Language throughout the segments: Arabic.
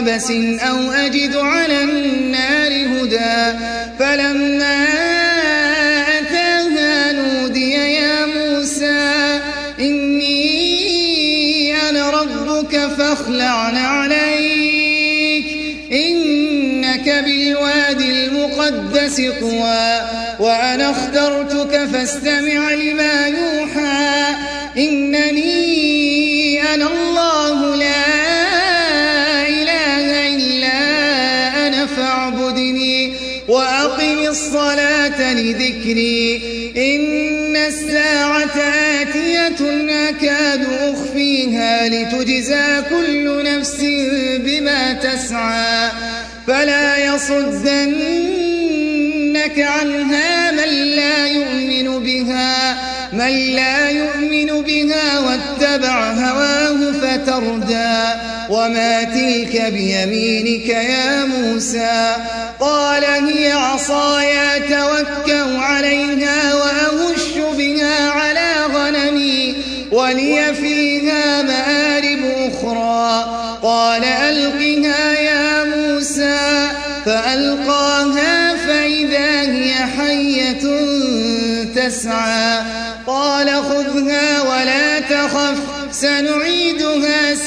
بقبس أو أجد على النار هدى فلما أتاها نودي يا موسى إني أنا ربك فاخلع عليك إنك بالوادي المقدس طوى وأنا اخترتك فاستمع لما يوحى إنني لذكري إن الساعة آتية أكاد أخفيها لتجزى كل نفس بما تسعى. فلا يصدنك عنها من لا يؤمن بها. من لا يؤمن بها واتبع هواه فتردى. وما تلك بيمينك يا موسى قال هي عصاي توكأ عليها وأهش بها على غنمي ولي فيها مآرب أخرى قال ألقها يا موسى فألقاها فإذا هي حية تسعى قال خذها ولا تخف سنعيدها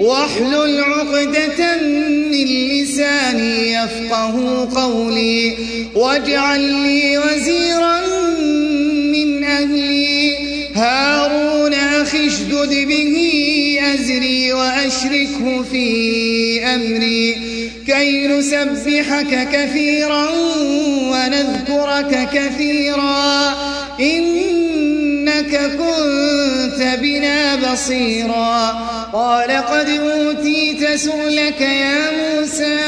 واحلل عقدة من لساني يفقه قولي واجعل لي وزيرا من أهلي. هارون أخي اشدد به أزري وأشركه في أمري. كي نسبحك كثيرا ونذكرك كثيرا. إنك كنت بنا بصيرا. قال قد أوتيت سؤلك يا موسى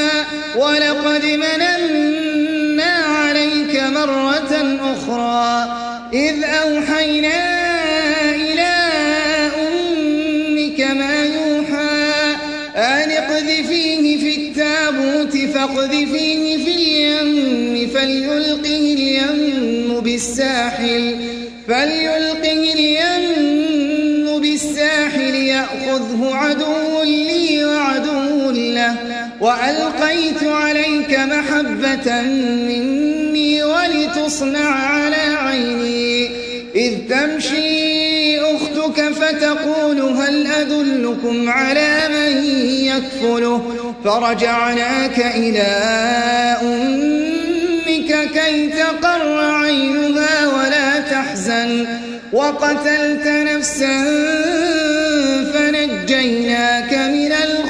ولقد مننا عليك مرة أخرى إذ أوحينا إلى أمك ما يوحى أن اقذفيه في التابوت فاقذفيه في اليم فليلقه اليم بالساحل فليلقه وألقيت عليك محبة مني ولتصنع على عيني. إذ تمشي أختك فتقول هل أدلكم على من يكفله؟ فرجعناك إلى أمك كي تقر عينها ولا تحزن. وقتلت نفسا فنجيناك من الغم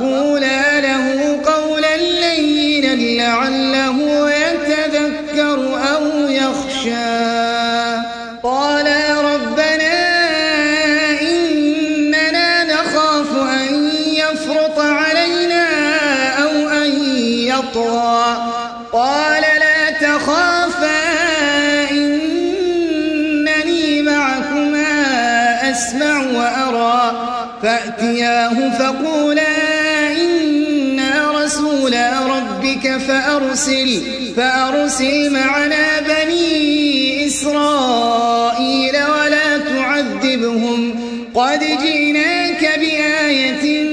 فقولا له قولا لينا لعله يتذكر أو يخشى. قالا ربنا إننا نخاف أن يفرط علينا أو أن يطغى. قال لا تخافا إنني معكما أسمع وأرى. فأتياه فقولا ربك فأرسل فأرسل معنا بني إسرائيل ولا تعذبهم. قد جئناك بآية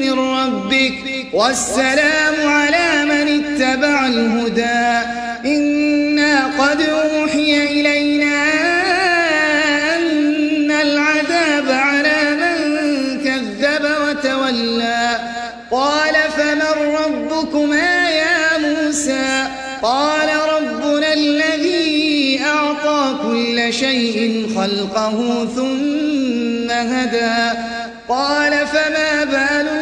من ربك والسلام على من اتبع الهدى. شيء خلقه ثم هدى. قال فما بال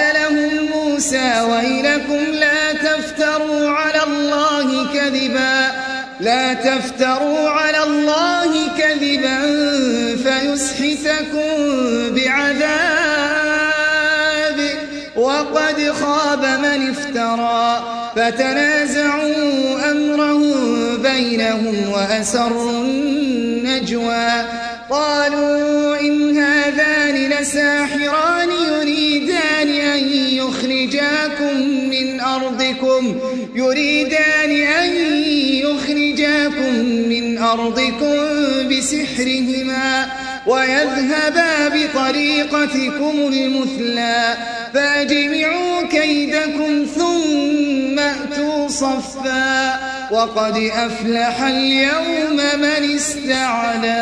ويلكم لا تفتروا على الله كذبا لا تفتروا على الله كذبا فيسحتكم بعذاب. وقد خاب من افترى فتنازعوا أمرهم بينهم وأسروا النجوى. قالوا هذان لساحران يريدان أن يخرجاكم من أرضكم يريدان أن يخرجاكم من أرضكم بسحرهما ويذهبا بطريقتكم المثلى فاجمعوا كيدكم ثم أتوا صفا وقد أفلح اليوم من استعلى.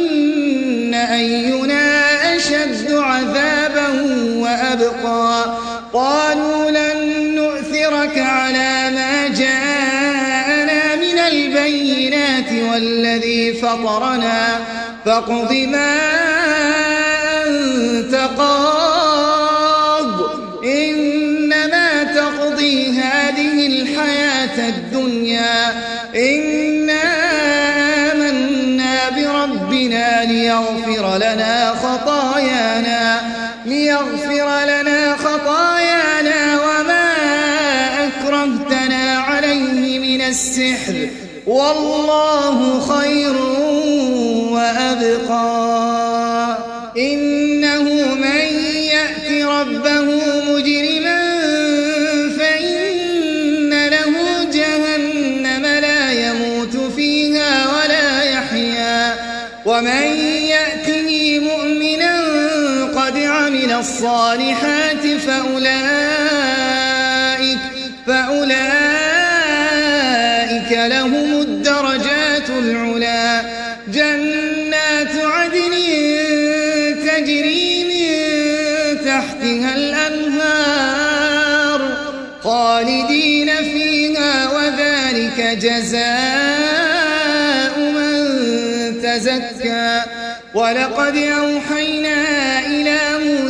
أينا أشد عذابا وأبقى؟ قالوا لن نؤثرك على ما جاءنا من البينات والذي فطرنا. فاقض ما أنت قاض. إنما تقضي هذه الحياة الدنيا. إنا لنا خطايانا ليغفر لنا خطايانا وما أكرهتنا عليه من السحر. والله خير وأبقى. الصالحات فأولئك فأولئك لهم الدرجات العلا. جنات عدن تجري من تحتها الأنهار خالدين فيها وذلك جزاء من تزكى. ولقد أوحينا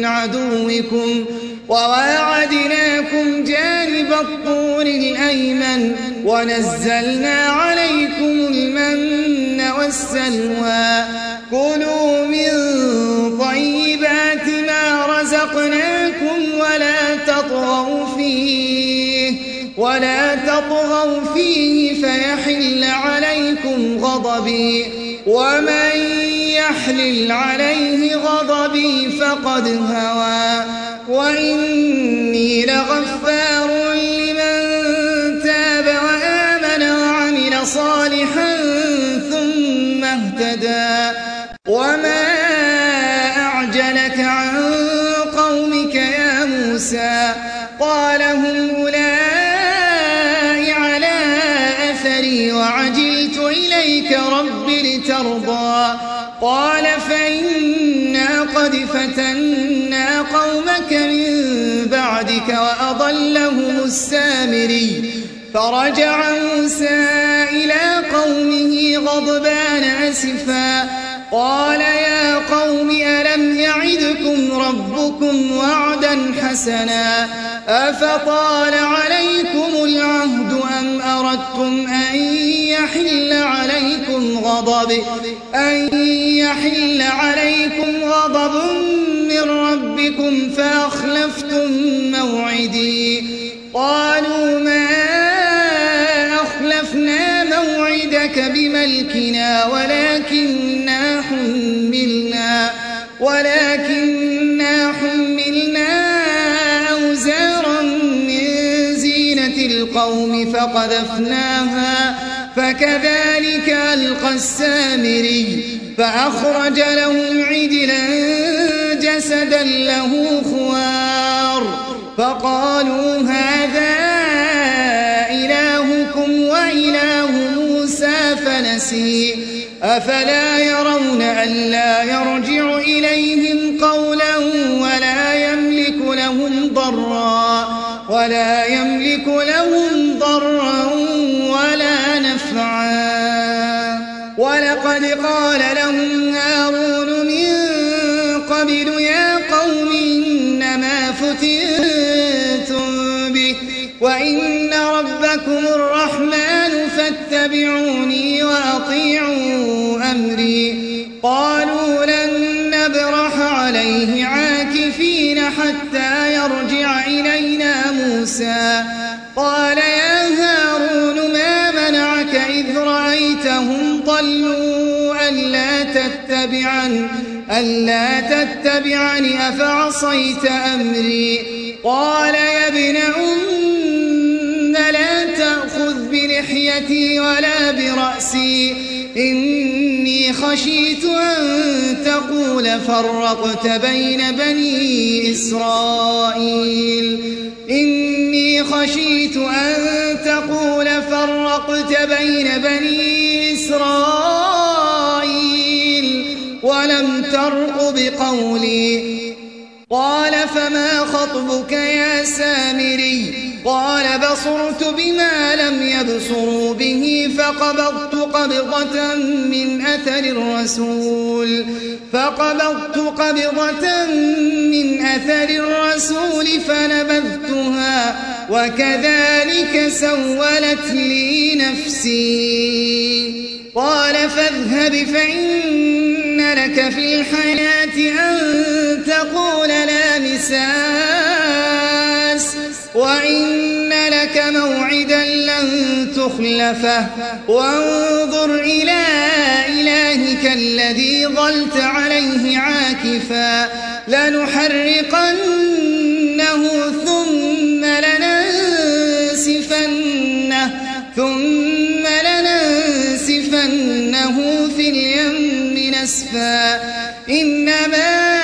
من عدوكم وواعدناكم جانب الطور الأيمن ونزلنا عليكم المن والسلوى. كلوا من طيبات ما رزقناكم ولا تطغوا فيه ولا تطغوا فيه فيحل عليكم غضبي. ومن يحلل عليه غضبي فقد هوى وإني لغفار لمن تاب وآمن وعمل صالحا ثم اهتدى وما قال فإنا قد فتنا قومك من بعدك وأضلهم السامري فرجع موسى إلى قومه غضبان أسفا قال يا قوم ألم يعدكم ربكم وعدا حسنا أفطال عليكم العهد أم أردتم أن يحل عليكم غضب. أن يحل عليكم غضب من ربكم فأخلفتم موعدي. قالوا ما أخلفنا موعدك بملكنا ولكننا حملنا ولكننا حملنا أوزارا من زينة القوم فقذفناها. فكذلك ألقى السامري فأخرج لهم عجلا جسدا له خوار فقالوا هذا إلهكم وإله موسى فنسي أفلا يرون ألا يرجع إليهم قولا ولا يملك لهم ضرا ولا يملك لهم ضرا ولقد قال لهم هارون من قبل يا قوم إنما فتنتم به وإن ربكم الرحمن فاتبعوني وأطيعوا أمري. قالوا لن نبرح عليه عاكفين حتى يرجع إلينا موسى. قال يا هارون ما منعك إذ رأيتهم ضلوا تتبعن ألا تتبعني أفعصيت أمري؟ قال يا ابن أم لا تأخذ بلحيتي ولا برأسي. إني خشيت أن تقول فرقت بين بني إسرائيل. إني خشيت أن تقول فرقت بين بني إسرائيل. ولم ترق بقولي؟ قال فما خطبك يا سامري؟ قال بصرت بما لم يبصروا به فقبضت قبضة من أثر الرسول فقبضت قبضة من أثر الرسول فنبذتها وكذلك سولت لي نفسي. قال فاذهب فإن لك في الحياة أن تقول لا مساس وإن لك موعدا لن تخلفه. وانظر إلى إلهك الذي ظلت عليه عاكفا. لنحرقنه ثم لننسفنه ثم لننسفنه في اليم نسفا إنما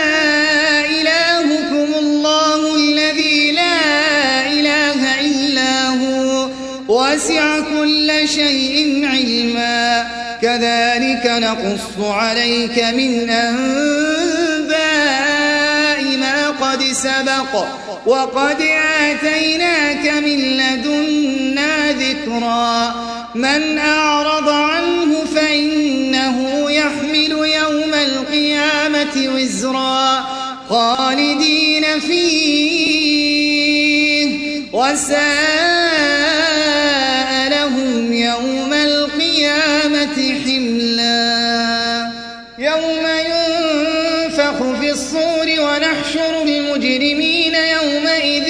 إلهكم الله الذي لا إله إلا هو. وسع كل شيء علما. كذلك نقص عليك من أنباء ما قد سبق. وقد آتيناك من لدنا ذكرا. من أعرض وزرا خالدين فيه وساء لهم يوم القيامة حملا. يوم ينفخ في الصور ونحشر المجرمين يومئذ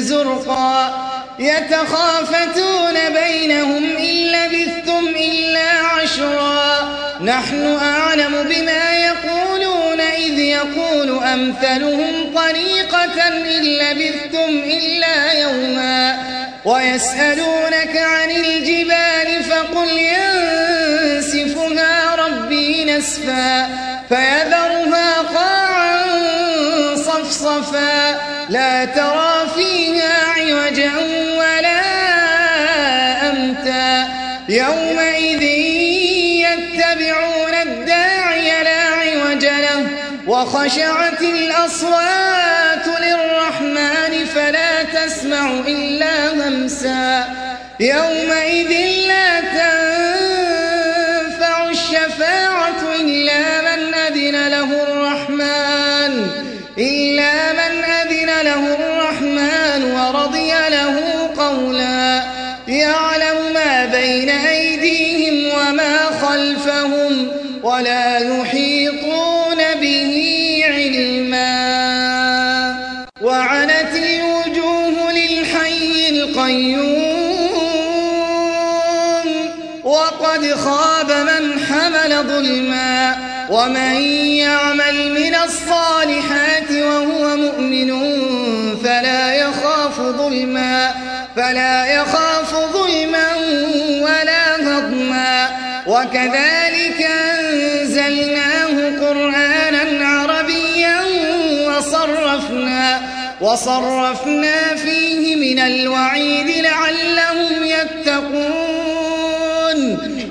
زرقا. يتخافتون بينهم إن لبثتم إلا عشرا. نحن أعلم بما يقولون. إذ يقول أمثلهم طريقة إن لبثتم إلا يوما ويسألونك عن الجبال فقل ينسفها ربي نسفا فيذرها قاعا صفصفا لا ترى وخشعت الأصوات للرحمن فلا تسمع إلا همسا. يومئذ ومن يعمل من الصالحات وهو مؤمن فلا يخاف ظلما فلا يخاف ظلما ولا هضما. وكذلك أنزلناه قرآنا عربيا وصرفنا وصرفنا فيه من الوعيد لعلهم يتقون.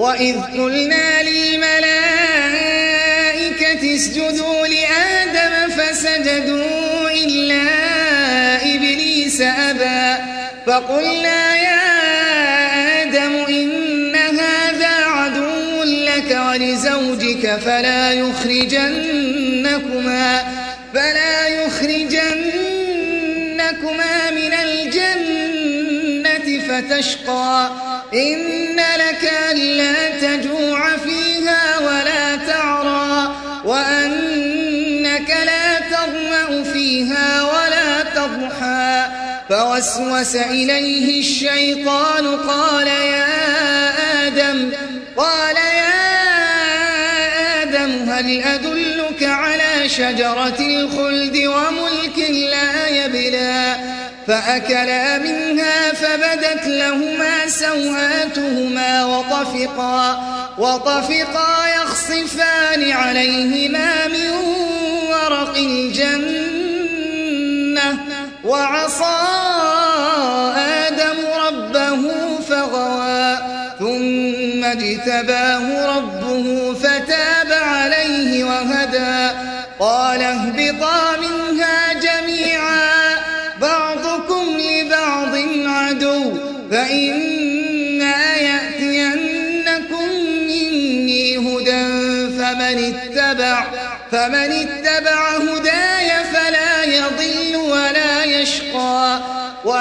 وإذ قلنا للملائكة اسجدوا لآدم فسجدوا إلا إبليس أبى فقلنا يا آدم إن هذا عدو لك ولزوجك فلا يخرجنكما فلا يخرجنكما من الجنة فتشقى إن فوسوس إليه الشيطان قال يا آدم قال يا آدم هل أدلك على شجرة الخلد وملك لا يبلى؟ فأكلا منها فبدت لهما سوآتهما وطفقا وطفقا يخصفان عليهما من ورق الجنة. وعصى آدم ربه فغوى ثم اجتباه ربه فتاب عليه وهدى قال اهبطا منها جميعا بعضكم لبعض عدو فإما يأتينكم مني هدى فمن اتبع فمن اتبع هداي فلا يضل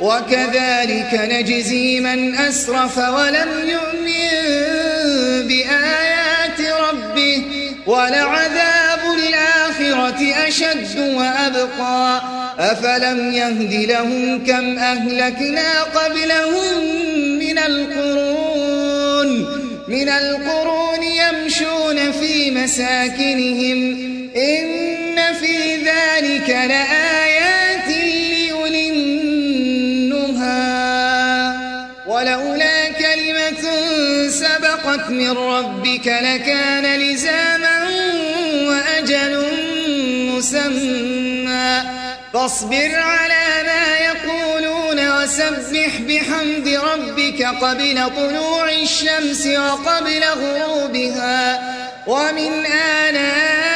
وكذلك نجزي من أسرف ولم يؤمن بآيات ربه ولعذاب الآخرة أشد وأبقى. أفلم يهد لهم كم أهلكنا قبلهم من القرون من القرون يمشون في مساكنهم. إن في ذلك لآيات سبقت من ربك لكان لزاما وأجل مسمى فاصبر على ما يقولون وسبح بحمد ربك قبل طلوع الشمس وقبل غروبها ومن آناء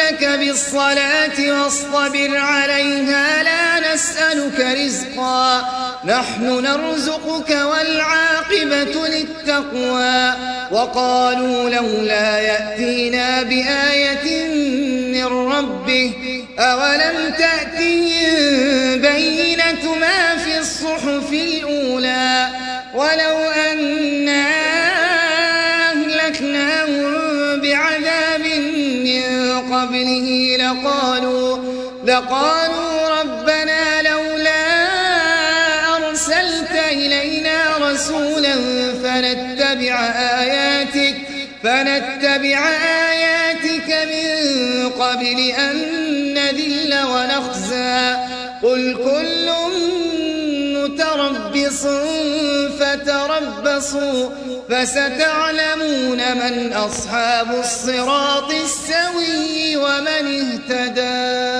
بالصلاة واصطبر عليها لا نسألك رزقا. نحن نرزقك والعاقبة للتقوى. وقالوا لولا يأتينا بآية من ربه أولم تأتهم فتربصوا فستعلمون من أصحاب الصراط السوي ومن اهتدى.